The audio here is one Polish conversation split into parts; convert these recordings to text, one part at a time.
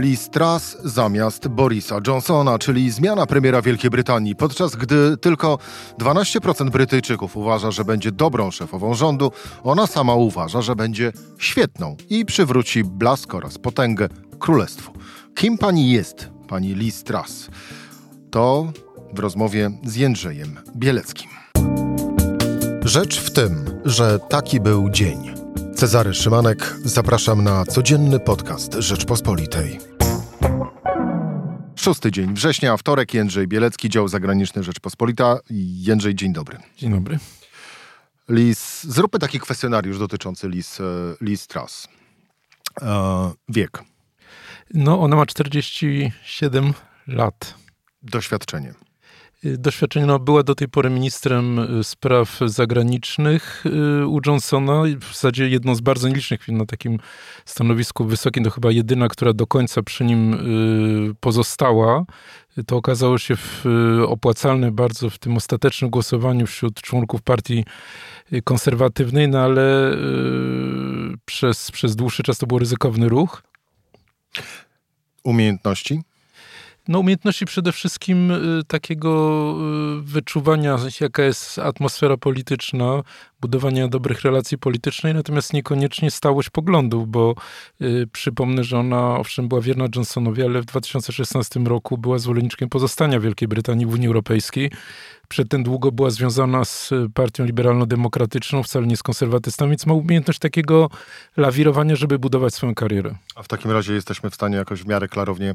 Liz Truss zamiast Borisa Johnsona, czyli zmiana premiera Wielkiej Brytanii, podczas gdy tylko 12% Brytyjczyków uważa, że będzie dobrą szefową rządu, ona sama uważa, że będzie świetną i przywróci blask oraz potęgę królestwu. Kim pani jest, pani Liz Truss? To w rozmowie z Jędrzejem Bieleckim. Rzecz w tym, że taki był dzień. Cezary Szymanek, zapraszam na codzienny podcast Rzeczpospolitej. Szósty dzień września, wtorek, Jędrzej Bielecki, dział zagraniczny Rzeczpospolita. Jędrzej, dzień dobry. Dzień dobry. Lis, zróbmy taki kwestionariusz dotyczący Lis, e, Lis Truss. E, wiek. No, ona ma 47 lat. Doświadczenie. Y, doświadczenie, no, była do tej pory ministrem y, spraw zagranicznych y, u Johnsona. W zasadzie jedną z bardzo nielicznych na takim stanowisku wysokim, to chyba jedyna, która do końca przy nim pozostała. To okazało się opłacalne bardzo w tym ostatecznym głosowaniu wśród członków partii konserwatywnej, no ale przez, przez dłuższy czas to był ryzykowny ruch. Umiejętności? No, umiejętności przede wszystkim y, takiego y, wyczuwania, jaka jest atmosfera polityczna, budowania dobrych relacji politycznych, natomiast niekoniecznie stałość poglądów, bo y, przypomnę, że ona owszem była wierna Johnsonowi, ale w 2016 roku była zwolenniczkiem pozostania Wielkiej Brytanii w Unii Europejskiej. Przedtem długo była związana z partią liberalno-demokratyczną, wcale nie z konserwatystami, więc ma umiejętność takiego lawirowania, żeby budować swoją karierę. A w takim razie jesteśmy w stanie jakoś w miarę klarownie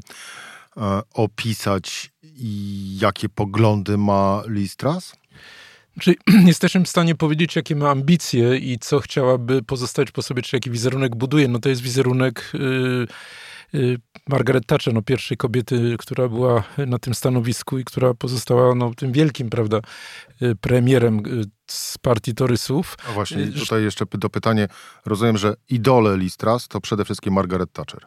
opisać, jakie poglądy ma Liz Truss? Czy jesteśmy w stanie powiedzieć, jakie ma ambicje i co chciałaby pozostawić po sobie, czy jaki wizerunek buduje? No to jest wizerunek y, y, Margaret Thatcher, no pierwszej kobiety, która była na tym stanowisku i która pozostała no, tym wielkim, prawda, y, premierem z partii Torysów. A właśnie, tutaj jeszcze dopytanie. Rozumiem, że idole Liz Truss to przede wszystkim Margaret Thatcher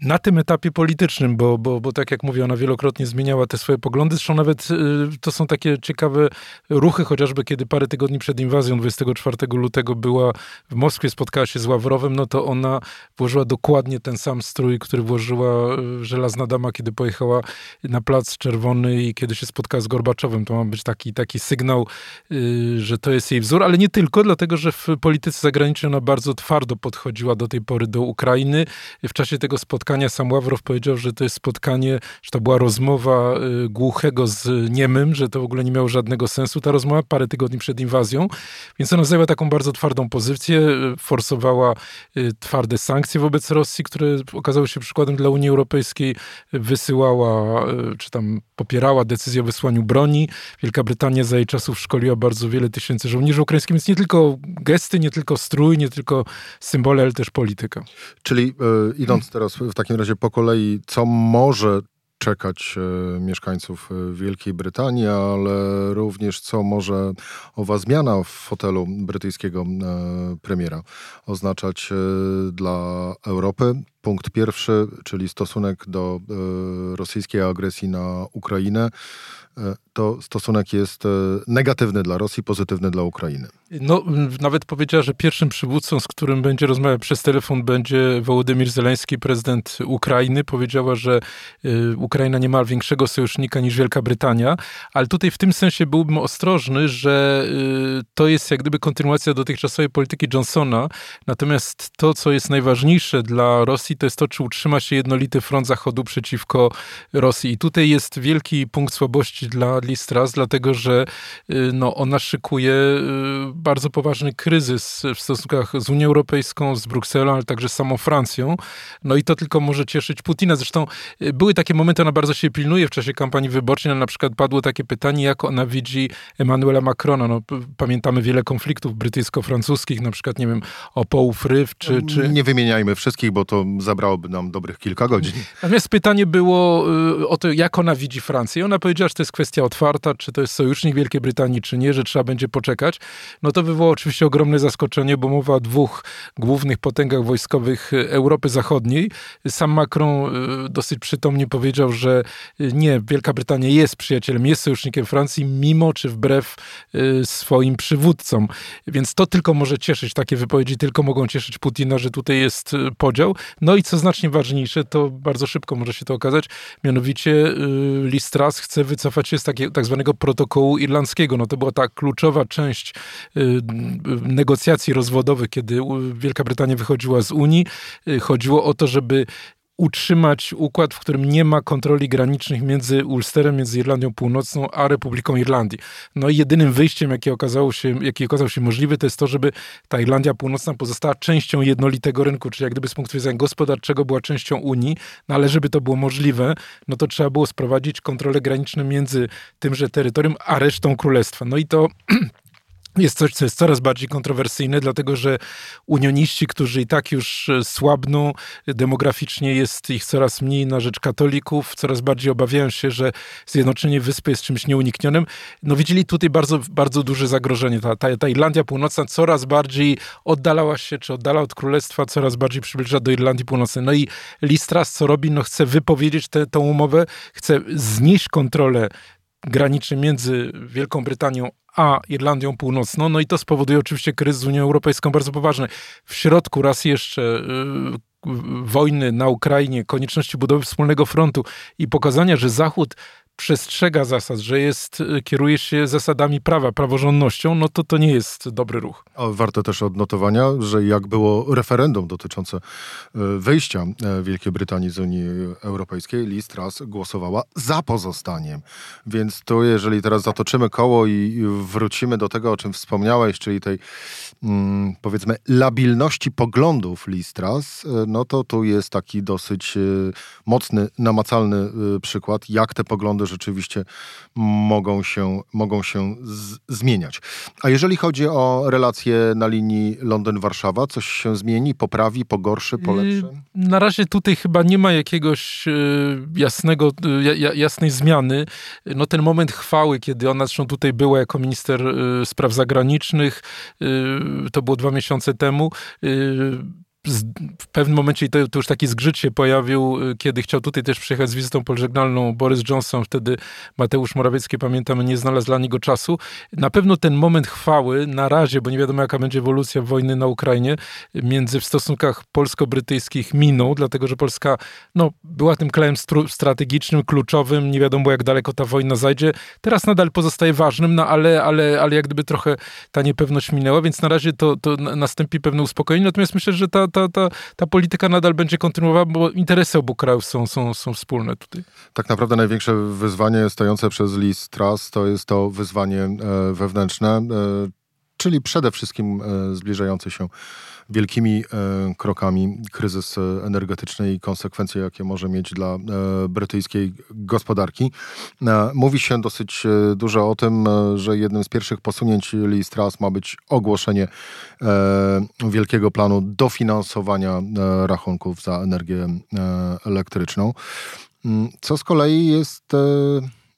na tym etapie politycznym, bo, bo, bo tak jak mówię, ona wielokrotnie zmieniała te swoje poglądy. Zresztą nawet y, to są takie ciekawe ruchy, chociażby kiedy parę tygodni przed inwazją 24 lutego była w Moskwie, spotkała się z Ławrowem, no to ona włożyła dokładnie ten sam strój, który włożyła y, żelazna dama, kiedy pojechała na Plac Czerwony i kiedy się spotkała z Gorbaczowem. To ma być taki, taki sygnał, y, że to jest jej wzór, ale nie tylko, dlatego że w polityce zagranicznej ona bardzo twardo podchodziła do tej pory do Ukrainy. W czasie tego spotkania sam Ławrow powiedział, że to jest spotkanie, że to była rozmowa y, głuchego z niemym, że to w ogóle nie miało żadnego sensu. Ta rozmowa parę tygodni przed inwazją, więc ona zajęła taką bardzo twardą pozycję, y, forsowała y, twarde sankcje wobec Rosji, które okazały się przykładem dla Unii Europejskiej, wysyłała, czy tam popierała decyzję o wysłaniu broni. Wielka Brytania za jej czasów szkoliła bardzo wiele tysięcy żołnierzy ukraińskich, więc nie tylko gesty, nie tylko strój, nie tylko symbole, ale też polityka. Czyli idąc teraz w takim razie po kolei, co może czekać e, mieszkańców e, Wielkiej Brytanii, ale również co może owa zmiana w fotelu brytyjskiego e, premiera oznaczać dla Europy. Punkt pierwszy, czyli stosunek do rosyjskiej agresji na Ukrainę to stosunek jest e, negatywny dla Rosji, pozytywny dla Ukrainy. No, nawet powiedziała, że pierwszym przywódcą, z którym będzie rozmawiał przez telefon, będzie Wołodymir Zeleński, prezydent Ukrainy. Powiedziała, że Ukraina nie ma większego sojusznika niż Wielka Brytania, ale tutaj w tym sensie byłbym ostrożny, że to jest jak gdyby kontynuacja dotychczasowej polityki Johnsona. Natomiast to, co jest najważniejsze dla Rosji, to jest to, czy utrzyma się jednolity front Zachodu przeciwko Rosji. I tutaj jest wielki punkt słabości dla Listras, dlatego że y, no, ona szykuje y, bardzo poważny kryzys w stosunkach z Unią Europejską, z Brukselą, ale także z samą Francją. No i to tylko może cieszyć Putina. Zresztą y, były takie momenty, ona bardzo się pilnuje w czasie kampanii wyborczej. No, na przykład padło takie pytanie, jak ona widzi Emmanuela Macrona. No, pamiętamy wiele konfliktów brytyjsko-francuskich, na przykład, nie wiem, o połów ryw, czy, czy... Nie wymieniajmy wszystkich, bo to zabrałoby nam dobrych kilka godzin. Natomiast pytanie było o to, jak ona widzi Francję. I ona powiedziała, że to jest kwestia otwarta, czy to jest sojusznik Wielkiej Brytanii, czy nie, że trzeba będzie poczekać, no to wywołało oczywiście ogromne zaskoczenie, bo mowa o dwóch głównych potęgach wojskowych Europy Zachodniej. Sam Macron y, dosyć przytomnie powiedział, że y, nie, Wielka Brytania jest przyjacielem, jest sojusznikiem Francji, mimo czy wbrew y, swoim przywódcom. Więc to tylko może cieszyć, takie wypowiedzi tylko mogą cieszyć Putina, że tutaj jest podział. No i co znacznie ważniejsze, to bardzo szybko może się to okazać, mianowicie y, Liz Truss chce wycofać się z takiego, tak zwanego protokołu irlandzkiego. No to była ta kluczowa część y, negocjacji rozwodowych, kiedy Wielka Brytania wychodziła z Unii. Y, chodziło o to, żeby utrzymać układ, w którym nie ma kontroli granicznych między Ulsterem, między Irlandią Północną, a Republiką Irlandii. No i jedynym wyjściem, jakie okazało się, jaki okazał się możliwy, to jest to, żeby ta Irlandia Północna pozostała częścią jednolitego rynku, czyli jak gdyby z punktu widzenia gospodarczego była częścią Unii, no ale żeby to było możliwe, no to trzeba było sprowadzić kontrole graniczne między tymże terytorium, a resztą królestwa. No i to jest coś, co jest coraz bardziej kontrowersyjne, dlatego że unioniści, którzy i tak już e, słabną, demograficznie jest ich coraz mniej na rzecz katolików, coraz bardziej obawiają się, że zjednoczenie wyspy jest czymś nieuniknionym. No widzieli tutaj bardzo, bardzo duże zagrożenie. Ta, ta, ta Irlandia Północna coraz bardziej oddalała się, czy oddala od królestwa, coraz bardziej przybliża do Irlandii Północnej. No i Listras co robi? No chce wypowiedzieć tę umowę, chce znieść kontrolę graniczny między Wielką Brytanią a Irlandią Północną. No i to spowoduje oczywiście kryzys z Unią Europejską bardzo poważny. W środku raz jeszcze yy, wojny na Ukrainie, konieczności budowy wspólnego frontu i pokazania, że Zachód przestrzega zasad, że jest, y, kieruje się zasadami prawa, praworządnością, no to to nie jest dobry ruch. A też odnotowania, że jak było referendum dotyczące y, wyjścia y, Wielkiej Brytanii z Unii Europejskiej, Liz Truss głosowała za pozostaniem. Więc tu, jeżeli teraz zatoczymy koło i wrócimy do tego, o czym wspomniałeś, czyli tej mm, powiedzmy labilności poglądów Liz Truss, no to tu jest taki dosyć mocny, namacalny przykład, jak te poglądy rzeczywiście mogą się, mogą się z, zmieniać. A jeżeli chodzi o relacje na linii Londyn-Warszawa, coś się zmieni, poprawi, pogorszy, polepszy? Na razie tutaj chyba nie ma jakiegoś e, jasnego, e, jasnej zmiany. No ten moment chwały, kiedy ona zresztą tutaj była jako minister e, spraw zagranicznych, to było dwa miesiące temu w pewnym momencie, i to, to, już taki zgrzyt się pojawił, y, kiedy chciał tutaj też przyjechać z wizytą pożegnalną Borys Johnson, wtedy Mateusz Morawiecki, pamiętamy, nie znalazł dla niego czasu. Na pewno ten moment chwały, na razie, bo nie wiadomo jaka będzie ewolucja wojny na Ukrainie, między w stosunkach polsko-brytyjskich minął, dlatego że Polska no, była tym krajem strategicznym, kluczowym, nie wiadomo jak daleko ta wojna zajdzie. Teraz nadal pozostaje ważnym, no ale, ale, ale jak gdyby trochę ta niepewność minęła, więc na razie to, to nastąpi pewne uspokojenie. Natomiast myślę, że ta, ta, ta, ta polityka nadal będzie kontynuowana, bo interesy obu krajów są, są, są wspólne tutaj. Tak naprawdę największe wyzwanie stojące przez Liz Truss to jest to wyzwanie e, wewnętrzne, e, czyli przede wszystkim e, zbliżający się wielkimi e, krokami kryzys energetyczny i konsekwencje, jakie może mieć dla e, brytyjskiej gospodarki. E, mówi się dosyć dużo o tym, że jednym z pierwszych posunięć Liz Truss ma być ogłoszenie wielkiego planu dofinansowania rachunków za energię elektryczną. Mm, co z kolei jest,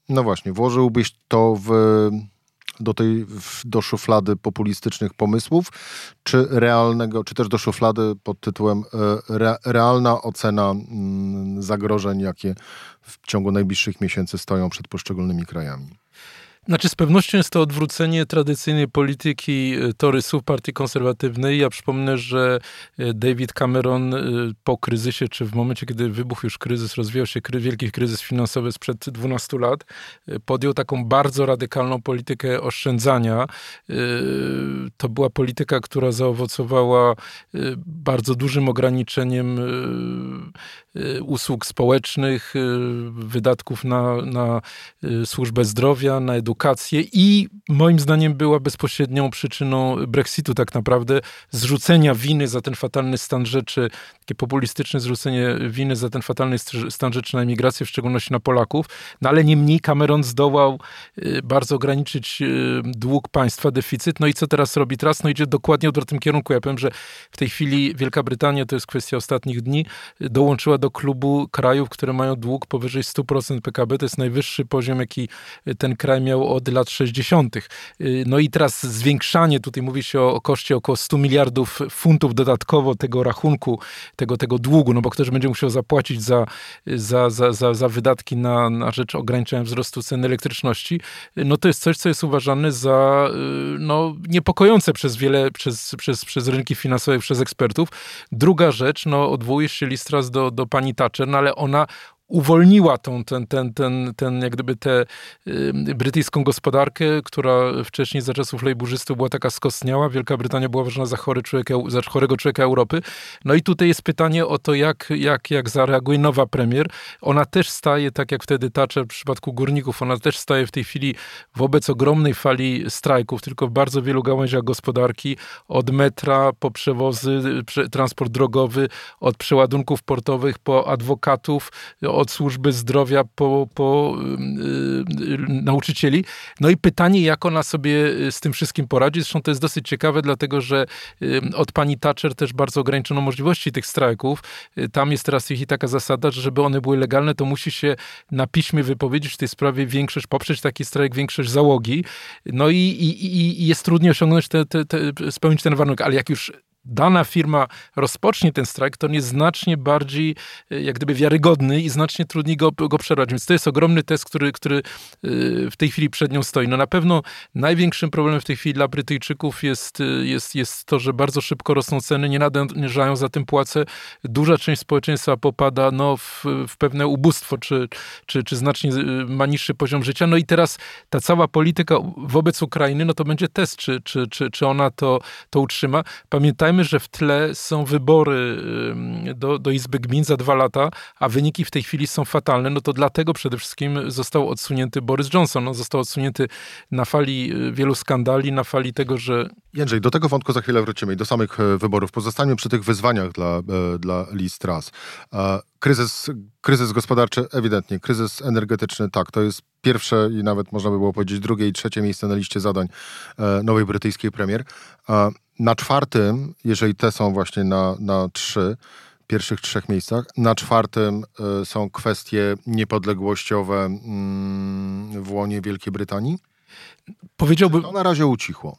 no właśnie, włożyłbyś to w do tej do szuflady populistycznych pomysłów, czy realnego, czy też do szuflady pod tytułem e, re, realna ocena mm, zagrożeń, jakie w ciągu najbliższych miesięcy stoją przed poszczególnymi krajami? Znaczy z pewnością jest to odwrócenie tradycyjnej polityki e, torysów partii konserwatywnej. Ja przypomnę, że e, David Cameron e, po kryzysie, czy w momencie, kiedy wybuchł już kryzys, rozwijał się kry, wielki kryzys finansowy sprzed 12 lat, podjął taką bardzo radykalną politykę oszczędzania. To była polityka, która zaowocowała bardzo dużym ograniczeniem usług społecznych, wydatków na, na służbę zdrowia, na edukację i moim zdaniem była bezpośrednią przyczyną Brexitu tak naprawdę, zrzucenia winy za ten fatalny stan rzeczy, takie populistyczne zrzucenie winy za ten fatalny stan rzeczy na emigrację, w szczególności na Polaków, no ale niemniej Cameron zdołał y, bardzo ograniczyć y, dług państwa, deficyt, no i co teraz robi teraz? No idzie dokładnie w odwrotnym kierunku. Ja powiem, że w tej chwili Wielka Brytania, to jest kwestia ostatnich dni, dołączyła do do klubu krajów, które mają dług powyżej 100% PKB. To jest najwyższy poziom, jaki ten kraj miał od lat 60. No i teraz zwiększanie, tutaj mówi się o, o koszcie około 100 miliardów funtów dodatkowo tego rachunku, tego, tego długu, no bo ktoś będzie musiał zapłacić za, za, za, za, za wydatki na, na rzecz ograniczenia wzrostu cen elektryczności, no to jest coś, co jest uważane za no, niepokojące przez wiele, przez, przez, przez rynki finansowe, przez ekspertów. Druga rzecz, no odwołuje się Listras do, do pani Thatcher, no ale ona uwolniła tą, ten, ten, ten, ten, jak gdyby tę y, brytyjską gospodarkę, która wcześniej za czasów lejburzystów była taka skostniała. Wielka Brytania była uważana za, chory człowiek, za chorego człowieka Europy. No i tutaj jest pytanie o to, jak, jak, jak zareaguje nowa premier. Ona też staje, tak jak wtedy Thatcher w przypadku górników, ona też staje w tej chwili wobec ogromnej fali strajków, tylko w bardzo wielu gałęziach gospodarki, od metra po przewozy, transport drogowy, od przeładunków portowych po adwokatów, od służby zdrowia po, po yy, nauczycieli. No i pytanie, jak ona sobie y, z tym wszystkim poradzi. Zresztą to jest dosyć ciekawe, dlatego że od pani Thatcher też bardzo ograniczono możliwości tych strajków. Yy, tam jest teraz ich taka zasada, że żeby one były legalne, to musi się na piśmie wypowiedzieć w tej sprawie większość, poprzeć taki strajk większość załogi. No i, i, i jest trudniej osiągnąć, te, te, te, spełnić ten warunek, ale jak już dana firma rozpocznie ten strajk, to on jest znacznie bardziej e, jak gdyby wiarygodny i znacznie trudniej go, go przerwać. Więc to jest ogromny test, który, który e, w tej chwili przed nią stoi. No na pewno największym problemem w tej chwili dla Brytyjczyków jest, e, jest, jest to, że bardzo szybko rosną ceny, nie nadążają za tym płace. Duża część społeczeństwa popada no, w, w pewne ubóstwo, czy, czy, czy znacznie ma niższy poziom życia. No i teraz ta cała polityka wobec Ukrainy, no to będzie test, czy, czy, czy, czy ona to, to utrzyma. Pamiętajmy, Pamiętajmy, że w tle są wybory do, do Izby Gmin za dwa lata, a wyniki w tej chwili są fatalne. No to dlatego przede wszystkim został odsunięty Boris Johnson. No, został odsunięty na fali y, wielu skandali, na fali tego, że... Jędrzej, do tego wątku za chwilę wrócimy i do samych e, wyborów. Pozostańmy przy tych wyzwaniach dla, e, dla Liz Truss. Kryzys, kryzys gospodarczy ewidentnie, kryzys energetyczny tak, to jest pierwsze i nawet można by było powiedzieć drugie i trzecie miejsce na liście zadań e, nowej brytyjskiej premier. Na czwartym, jeżeli te są właśnie na, na trzy, pierwszych trzech miejscach. Na czwartym y, są kwestie niepodległościowe y, w łonie Wielkiej Brytanii. Powiedziałbym. To na razie ucichło.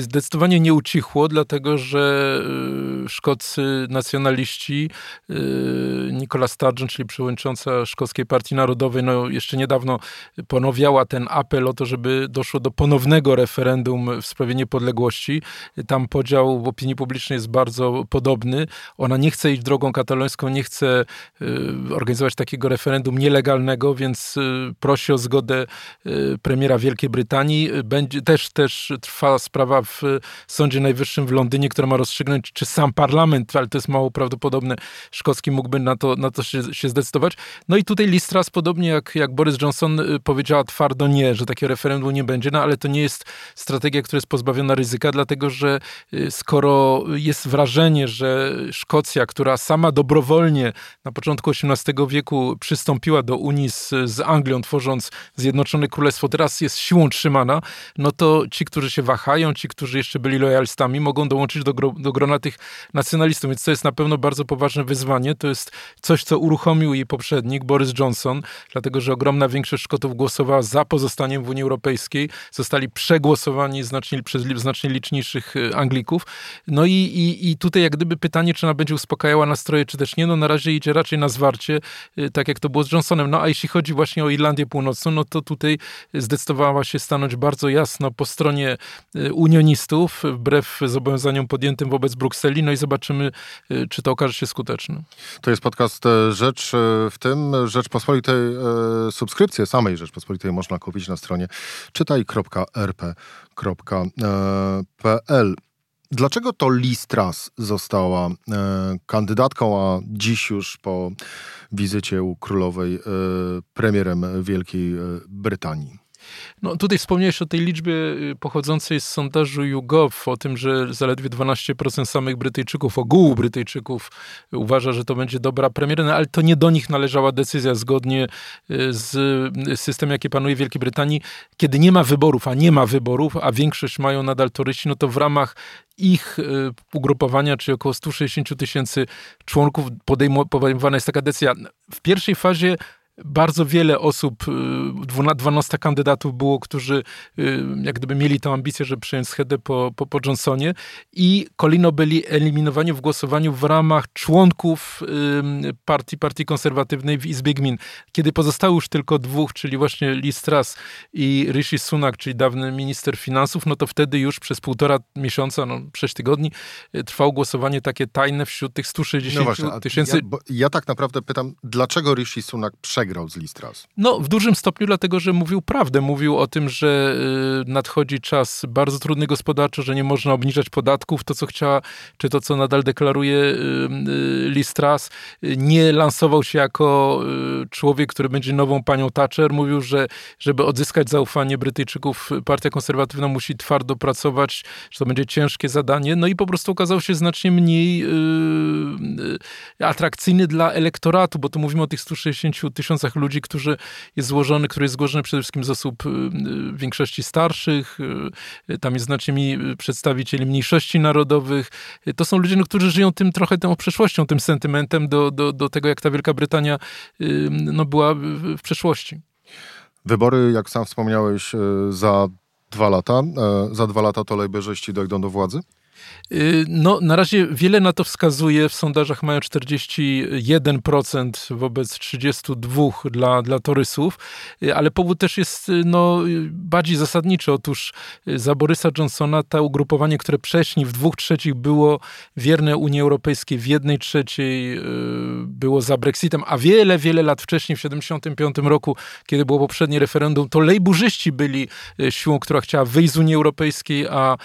Zdecydowanie nie ucichło, dlatego że y, szkoccy nacjonaliści, y, Nicola Sturgeon, czyli przewodnicząca Szkockiej Partii Narodowej, no jeszcze niedawno ponowiała ten apel o to, żeby doszło do ponownego referendum w sprawie niepodległości. Tam podział w opinii publicznej jest bardzo podobny. Ona nie chce iść drogą katalońską, nie chce y, organizować takiego referendum nielegalnego, więc prosi o zgodę premiera Wielkiej Brytanii będzie, też, też trwa sprawa w Sądzie Najwyższym w Londynie, która ma rozstrzygnąć, czy sam parlament, ale to jest mało prawdopodobne, szkocki mógłby na to, na to się, się zdecydować. No i tutaj Listras, podobnie jak, jak Boris Johnson, y, powiedziała twardo nie, że takie referendum nie będzie, no ale to nie jest strategia, która jest pozbawiona ryzyka, dlatego że y, skoro jest wrażenie, że Szkocja, która sama dobrowolnie na początku XVIII wieku przystąpiła do Unii z, z Anglią, tworząc Zjednoczone Królestwo, teraz jest siłą trzymana, no to ci, którzy się wahają, ci, którzy jeszcze byli lojalistami, mogą dołączyć do, gro, do grona tych nacjonalistów. Więc to jest na pewno bardzo poważne wyzwanie. To jest coś, co uruchomił jej poprzednik, Boris Johnson, dlatego że ogromna większość Szkotów głosowała za pozostaniem w Unii Europejskiej. Zostali przegłosowani znacznie, przez znacznie liczniejszych y, Anglików. No i, i, i tutaj jak gdyby pytanie, czy ona będzie uspokajała nastroje, czy też nie, no na razie idzie raczej na zwarcie, y, tak jak to było z Johnsonem. No a jeśli chodzi właśnie o Irlandię Północną, no to tutaj zdecydowała się stanąć bardzo bardzo jasno po stronie y, unionistów, wbrew zobowiązaniom podjętym wobec Brukseli, no i zobaczymy, y, czy to okaże się skuteczne. To jest podcast e, Rzecz e, w tym. Rzeczpospolitej, e, subskrypcję samej Rzeczpospolitej można kupić na stronie czytaj.rp.pl. Dlaczego to Liz Truss została kandydatką, a dziś już po wizycie u królowej premierem Wielkiej Brytanii? No tutaj wspomniałeś o tej liczbie y, pochodzącej z sondażu YouGov, o tym, że zaledwie 12% samych Brytyjczyków, ogółu Brytyjczyków uważa, że to będzie dobra premiera, no, ale to nie do nich należała decyzja zgodnie y, z systemem, jaki panuje w Wielkiej Brytanii. Kiedy nie ma wyborów, a nie ma wyborów, a większość mają nadal toryści, no to w ramach ich y, ugrupowania, czyli około 160 tysięcy członków, podejmowana jest taka decyzja. W pierwszej fazie bardzo wiele osób, 12 y, kandydatów było, którzy y, jak gdyby mieli tę ambicję, żeby przejąć schedę po, po, po Johnsonie i Kolino byli eliminowani w głosowaniu w ramach członków y, partii, partii konserwatywnej w Izbie Gmin. Kiedy pozostało już tylko dwóch, czyli właśnie Liz Truss i Rishi Sunak, czyli dawny minister finansów, no to wtedy już przez półtora miesiąca, no sześć tygodni trwało głosowanie takie tajne wśród tych 160 no tysięcy. Ja, ja tak naprawdę pytam, dlaczego Rishi Sunak przegrał przegrał z Listras? No, w dużym stopniu dlatego, że mówił prawdę. Mówił o tym, że y, nadchodzi czas bardzo trudny gospodarczo, że nie można obniżać podatków. To, co chciała, czy to, co nadal deklaruje y, y, Listras. Nie lansował się jako człowiek, który będzie nową panią Thatcher. Mówił, że żeby odzyskać zaufanie Brytyjczyków, partia konserwatywna musi twardo pracować, że to będzie ciężkie zadanie. No i po prostu okazał się znacznie mniej atrakcyjny dla elektoratu, bo tu mówimy o tych 160 tysiącach tysiącach ludzi, którzy jest złożony, który jest złożony przede wszystkim z osób y, y, w większości starszych, y, tam jest znacznie przedstawicieli mniejszości narodowych. To są ludzie, no, którzy żyją tym trochę tą przeszłością, tym sentymentem do, do, do tego, jak ta Wielka Brytania no, była w przeszłości. Wybory, jak sam wspomniałeś, za dwa lata. Za dwa lata to lejberzyści dojdą do władzy? Y, no, na razie wiele na to wskazuje. W sondażach mają 41% wobec 32% dla, dla torysów, y, ale powód też jest y, no, bardziej zasadniczy. Otóż za Borysa Johnsona to ugrupowanie, które wcześniej w dwóch trzecich było wierne Unii Europejskiej, w jednej trzeciej było za Brexitem, a wiele, wiele lat wcześniej, w 1975 roku, kiedy było poprzednie referendum, to lejburzyści byli siłą, która chciała wyjść z Unii Europejskiej, a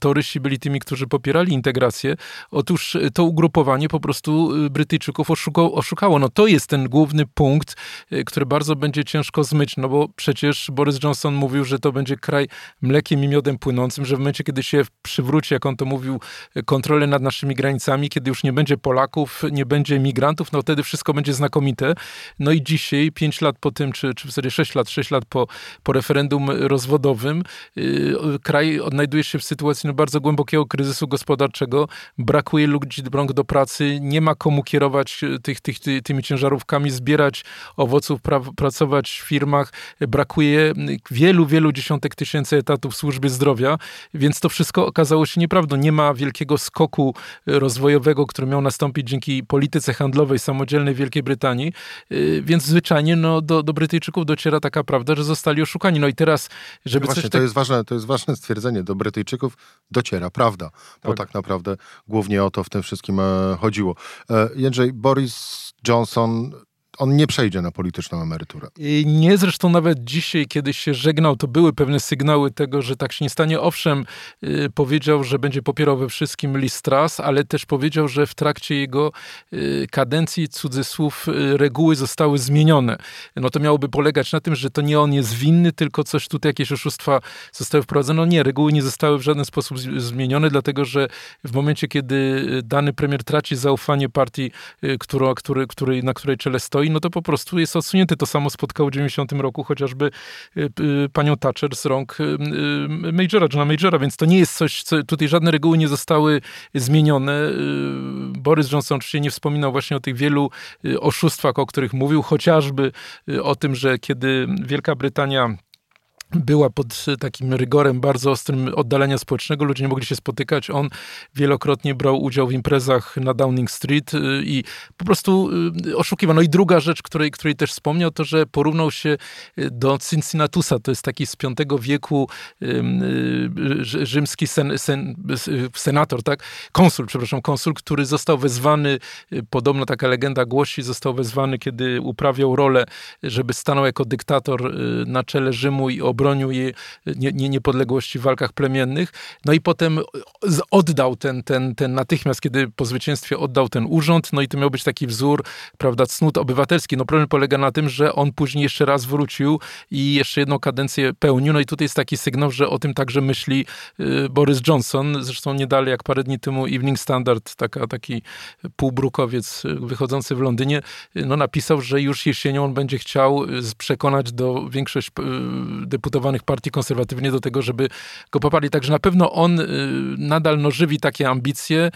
torysi byli tymi, którzy popierali integrację. Otóż to ugrupowanie po prostu y, Brytyjczyków oszukało. No to jest ten główny punkt, y, który bardzo będzie ciężko zmyć, no bo przecież Boris Johnson mówił, że to będzie kraj mlekiem i miodem płynącym, że w momencie, kiedy się przywróci, jak on to mówił, kontrolę nad naszymi granicami, kiedy już nie będzie Polaków, nie będzie migrantów, no wtedy wszystko będzie znakomite. No i dzisiaj, pięć lat po tym, czy, czy w zasadzie sześć lat, sześć lat po, po referendum rozwodowym, yy, kraj odnajduje się w sytuacji no, bardzo głębokiego kryzysu kryzysu gospodarczego, brakuje ludzi rąk do pracy, nie ma komu kierować e, tych, tych, ty, tymi ciężarówkami, zbierać owoców, pra, pracować w firmach, brakuje wielu, wielu dziesiątek tysięcy etatów w służbie zdrowia, więc to wszystko okazało się nieprawdą. Nie ma wielkiego skoku e, rozwojowego, który miał nastąpić dzięki polityce handlowej samodzielnej Wielkiej Brytanii, e, więc zwyczajnie no, do, do Brytyjczyków dociera taka prawda, że zostali oszukani. No i teraz, żeby no Właśnie, coś... To, tak... jest ważne, to jest ważne stwierdzenie. Do Brytyjczyków dociera prawda bo tak. tak naprawdę głównie o to w tym wszystkim e, chodziło. E, Jędrzej, Boris Johnson on nie przejdzie na polityczną emeryturę. I nie, zresztą nawet dzisiaj, kiedy się żegnał, to były pewne sygnały tego, że tak się nie stanie. Owszem, y, powiedział, że będzie popierał we wszystkim Listras, ale też powiedział, że w trakcie jego y, kadencji, cudzysłów, y, reguły zostały zmienione. No to miałoby polegać na tym, że to nie on jest winny, tylko coś tutaj, jakieś oszustwa zostały wprowadzone. No nie, reguły nie zostały w żaden sposób zmienione, dlatego że w momencie, kiedy dany premier traci zaufanie partii, którą, który, który, na której czele stoi, no to po prostu jest odsunięty. To samo spotkało w 90 roku chociażby y, y, panią Thatcher z rąk y, Majora, Johna Majora, więc to nie jest coś, co tutaj żadne reguły nie zostały zmienione. Boris Johnson oczywiście nie wspominał właśnie o tych wielu oszustwach, o których mówił, chociażby o tym, że kiedy Wielka Brytania była pod takim rygorem bardzo ostrym oddalenia społecznego, ludzie nie mogli się spotykać. On wielokrotnie brał udział w imprezach na Downing Street y, i po prostu y, oszukiwał. No i druga rzecz, której, której też wspomniał, to że porównał się y, do Cincinnatusa. To jest taki z V wieku rzymski sen, sen, senator, tak? Konsul, przepraszam, konsul, który został wezwany, podobno taka legenda głosi, został wezwany, kiedy uprawiał rolę, żeby stanął jako dyktator na czele Rzymu i ob bronił jej nie, nie, niepodległości w walkach plemiennych. No i potem oddał ten, ten, ten natychmiast, kiedy po zwycięstwie oddał ten urząd, no i to miał być taki wzór, prawda, cnót obywatelski. No problem polega na tym, że on później jeszcze raz wrócił i jeszcze jedną kadencję pełnił. No i tutaj jest taki sygnał, że o tym także myśli y, Boris Johnson. Zresztą nie dalej jak parę dni temu Evening Standard, taka, taki półbrukowiec wychodzący w Londynie, no napisał, że już jesienią on będzie chciał przekonać do większość partii konserwatywnie do tego, żeby go poparli. Także na pewno on nadal no, żywi takie ambicje,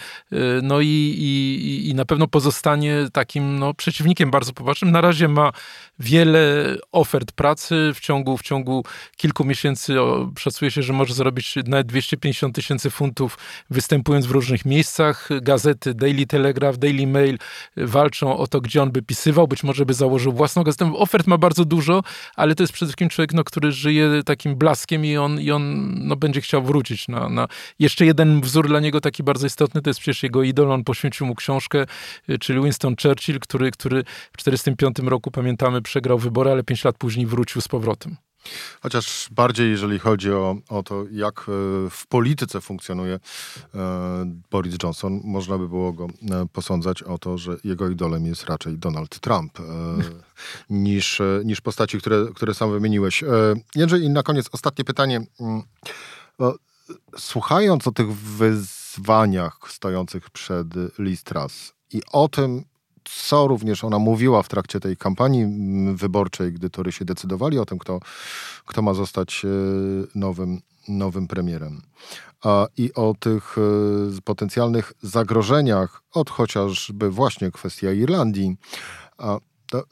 no i, i, i na pewno pozostanie takim no, przeciwnikiem bardzo poważnym. Na razie ma wiele ofert pracy w ciągu, w ciągu kilku miesięcy. Szacuje się, że może zarobić nawet 250 tysięcy funtów występując w różnych miejscach. Gazety Daily Telegraph, Daily Mail walczą o to, gdzie on by pisywał. Być może by założył własną gazetę. Ofert ma bardzo dużo, ale to jest przede wszystkim człowiek, no, który żyje takim blaskiem i on, i on no, będzie chciał wrócić na, na... Jeszcze jeden wzór dla niego taki bardzo istotny, to jest przecież jego idol. On poświęcił mu książkę, czyli Winston Churchill, który, który w 1945 roku, pamiętamy, przegrał wybory, ale pięć lat później wrócił z powrotem. Chociaż bardziej, jeżeli chodzi o, o to, jak e, w polityce funkcjonuje e, Boris Johnson, można by było go e, posądzać o to, że jego idolem jest raczej Donald Trump niż, niż postaci, które, które sam wymieniłeś. Jędrzej, i na koniec ostatnie pytanie. Mm, słuchając o tych wyzwaniach stojących przed Listras i o tym, co również ona mówiła w trakcie tej kampanii mm, wyborczej, gdy tory się decydowali o tym, kto, kto ma zostać e, nowym, nowym premierem. A, I o tych e, potencjalnych zagrożeniach, od chociażby właśnie kwestia Irlandii, a,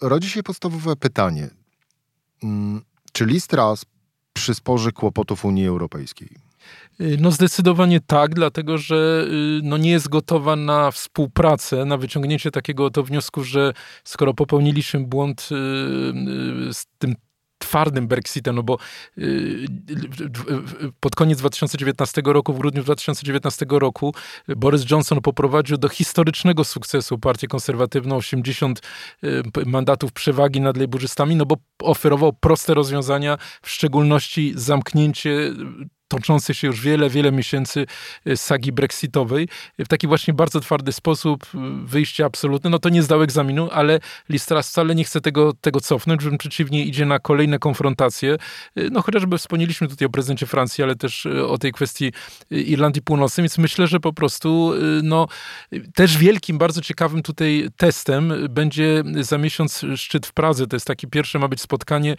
rodzi się podstawowe pytanie. Mm, czy Listras przysporzy kłopotów Unii Europejskiej? Y, no zdecydowanie tak, dlatego że y, no nie jest gotowa na współpracę, na wyciągnięcie takiego oto wniosku, że skoro popełniliśmy błąd y, z tym twardym Brexitem, no bo pod koniec 2019 roku, w grudniu 2019 roku Boris Johnson poprowadził do historycznego sukcesu partię konserwatywną, 80 mandatów przewagi nad lejburzystami, no bo oferował proste rozwiązania, w szczególności zamknięcie toczący się już wiele, wiele miesięcy y, sagi brexitowej w taki właśnie bardzo twardy sposób, y, wyjście absolutne, no to nie zdał egzaminu, ale Listras wcale nie chce tego, tego cofnąć, wręcz przeciwnie idzie na kolejne konfrontacje. Y, no chociażby wspomnieliśmy tutaj o prezydencie Francji, ale też o tej kwestii Irlandii Północnej, więc myślę, że po prostu no też wielkim, bardzo ciekawym tutaj testem będzie za miesiąc szczyt w Pradze. To jest takie pierwsze ma być spotkanie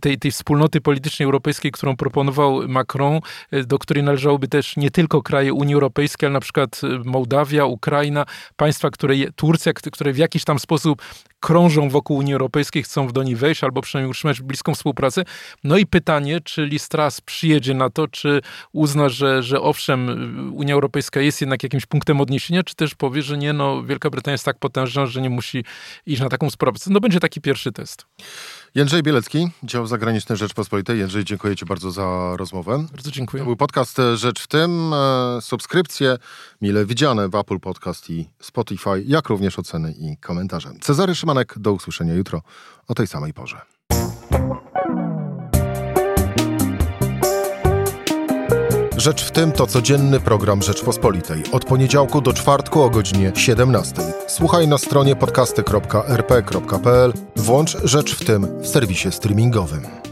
tej, tej wspólnoty politycznej europejskiej, którą proponował Macron do której należałoby też nie tylko kraje Unii Europejskiej, ale na przykład Mołdawia, Ukraina, państwa, które, Turcja, które w jakiś tam sposób krążą wokół Unii Europejskiej, chcą w do niej wejść albo przynajmniej utrzymać bliską współpracę. No i pytanie, czy Listras przyjedzie na to, czy uzna, że, że owszem, Unia Europejska jest jednak jakimś punktem odniesienia, czy też powie, że nie, no Wielka Brytania jest tak potężna, że nie musi iść na taką współpracę. No będzie taki pierwszy test. Jędrzej Bielecki, dział zagraniczny Rzeczpospolitej. Jędrzej, dziękuję Ci bardzo za rozmowę. Bardzo dziękuję. To był podcast Rzecz w tym. E, subskrypcje mile widziane w Apple Podcast i Spotify, jak również oceny i komentarze. Cezary Szymanek, do usłyszenia jutro o tej samej porze. Rzecz w tym to codzienny program Rzeczpospolitej. Od poniedziałku do czwartku o godzinie 17. Słuchaj na stronie podcasty.rp.pl. Włącz Rzecz w tym w serwisie streamingowym.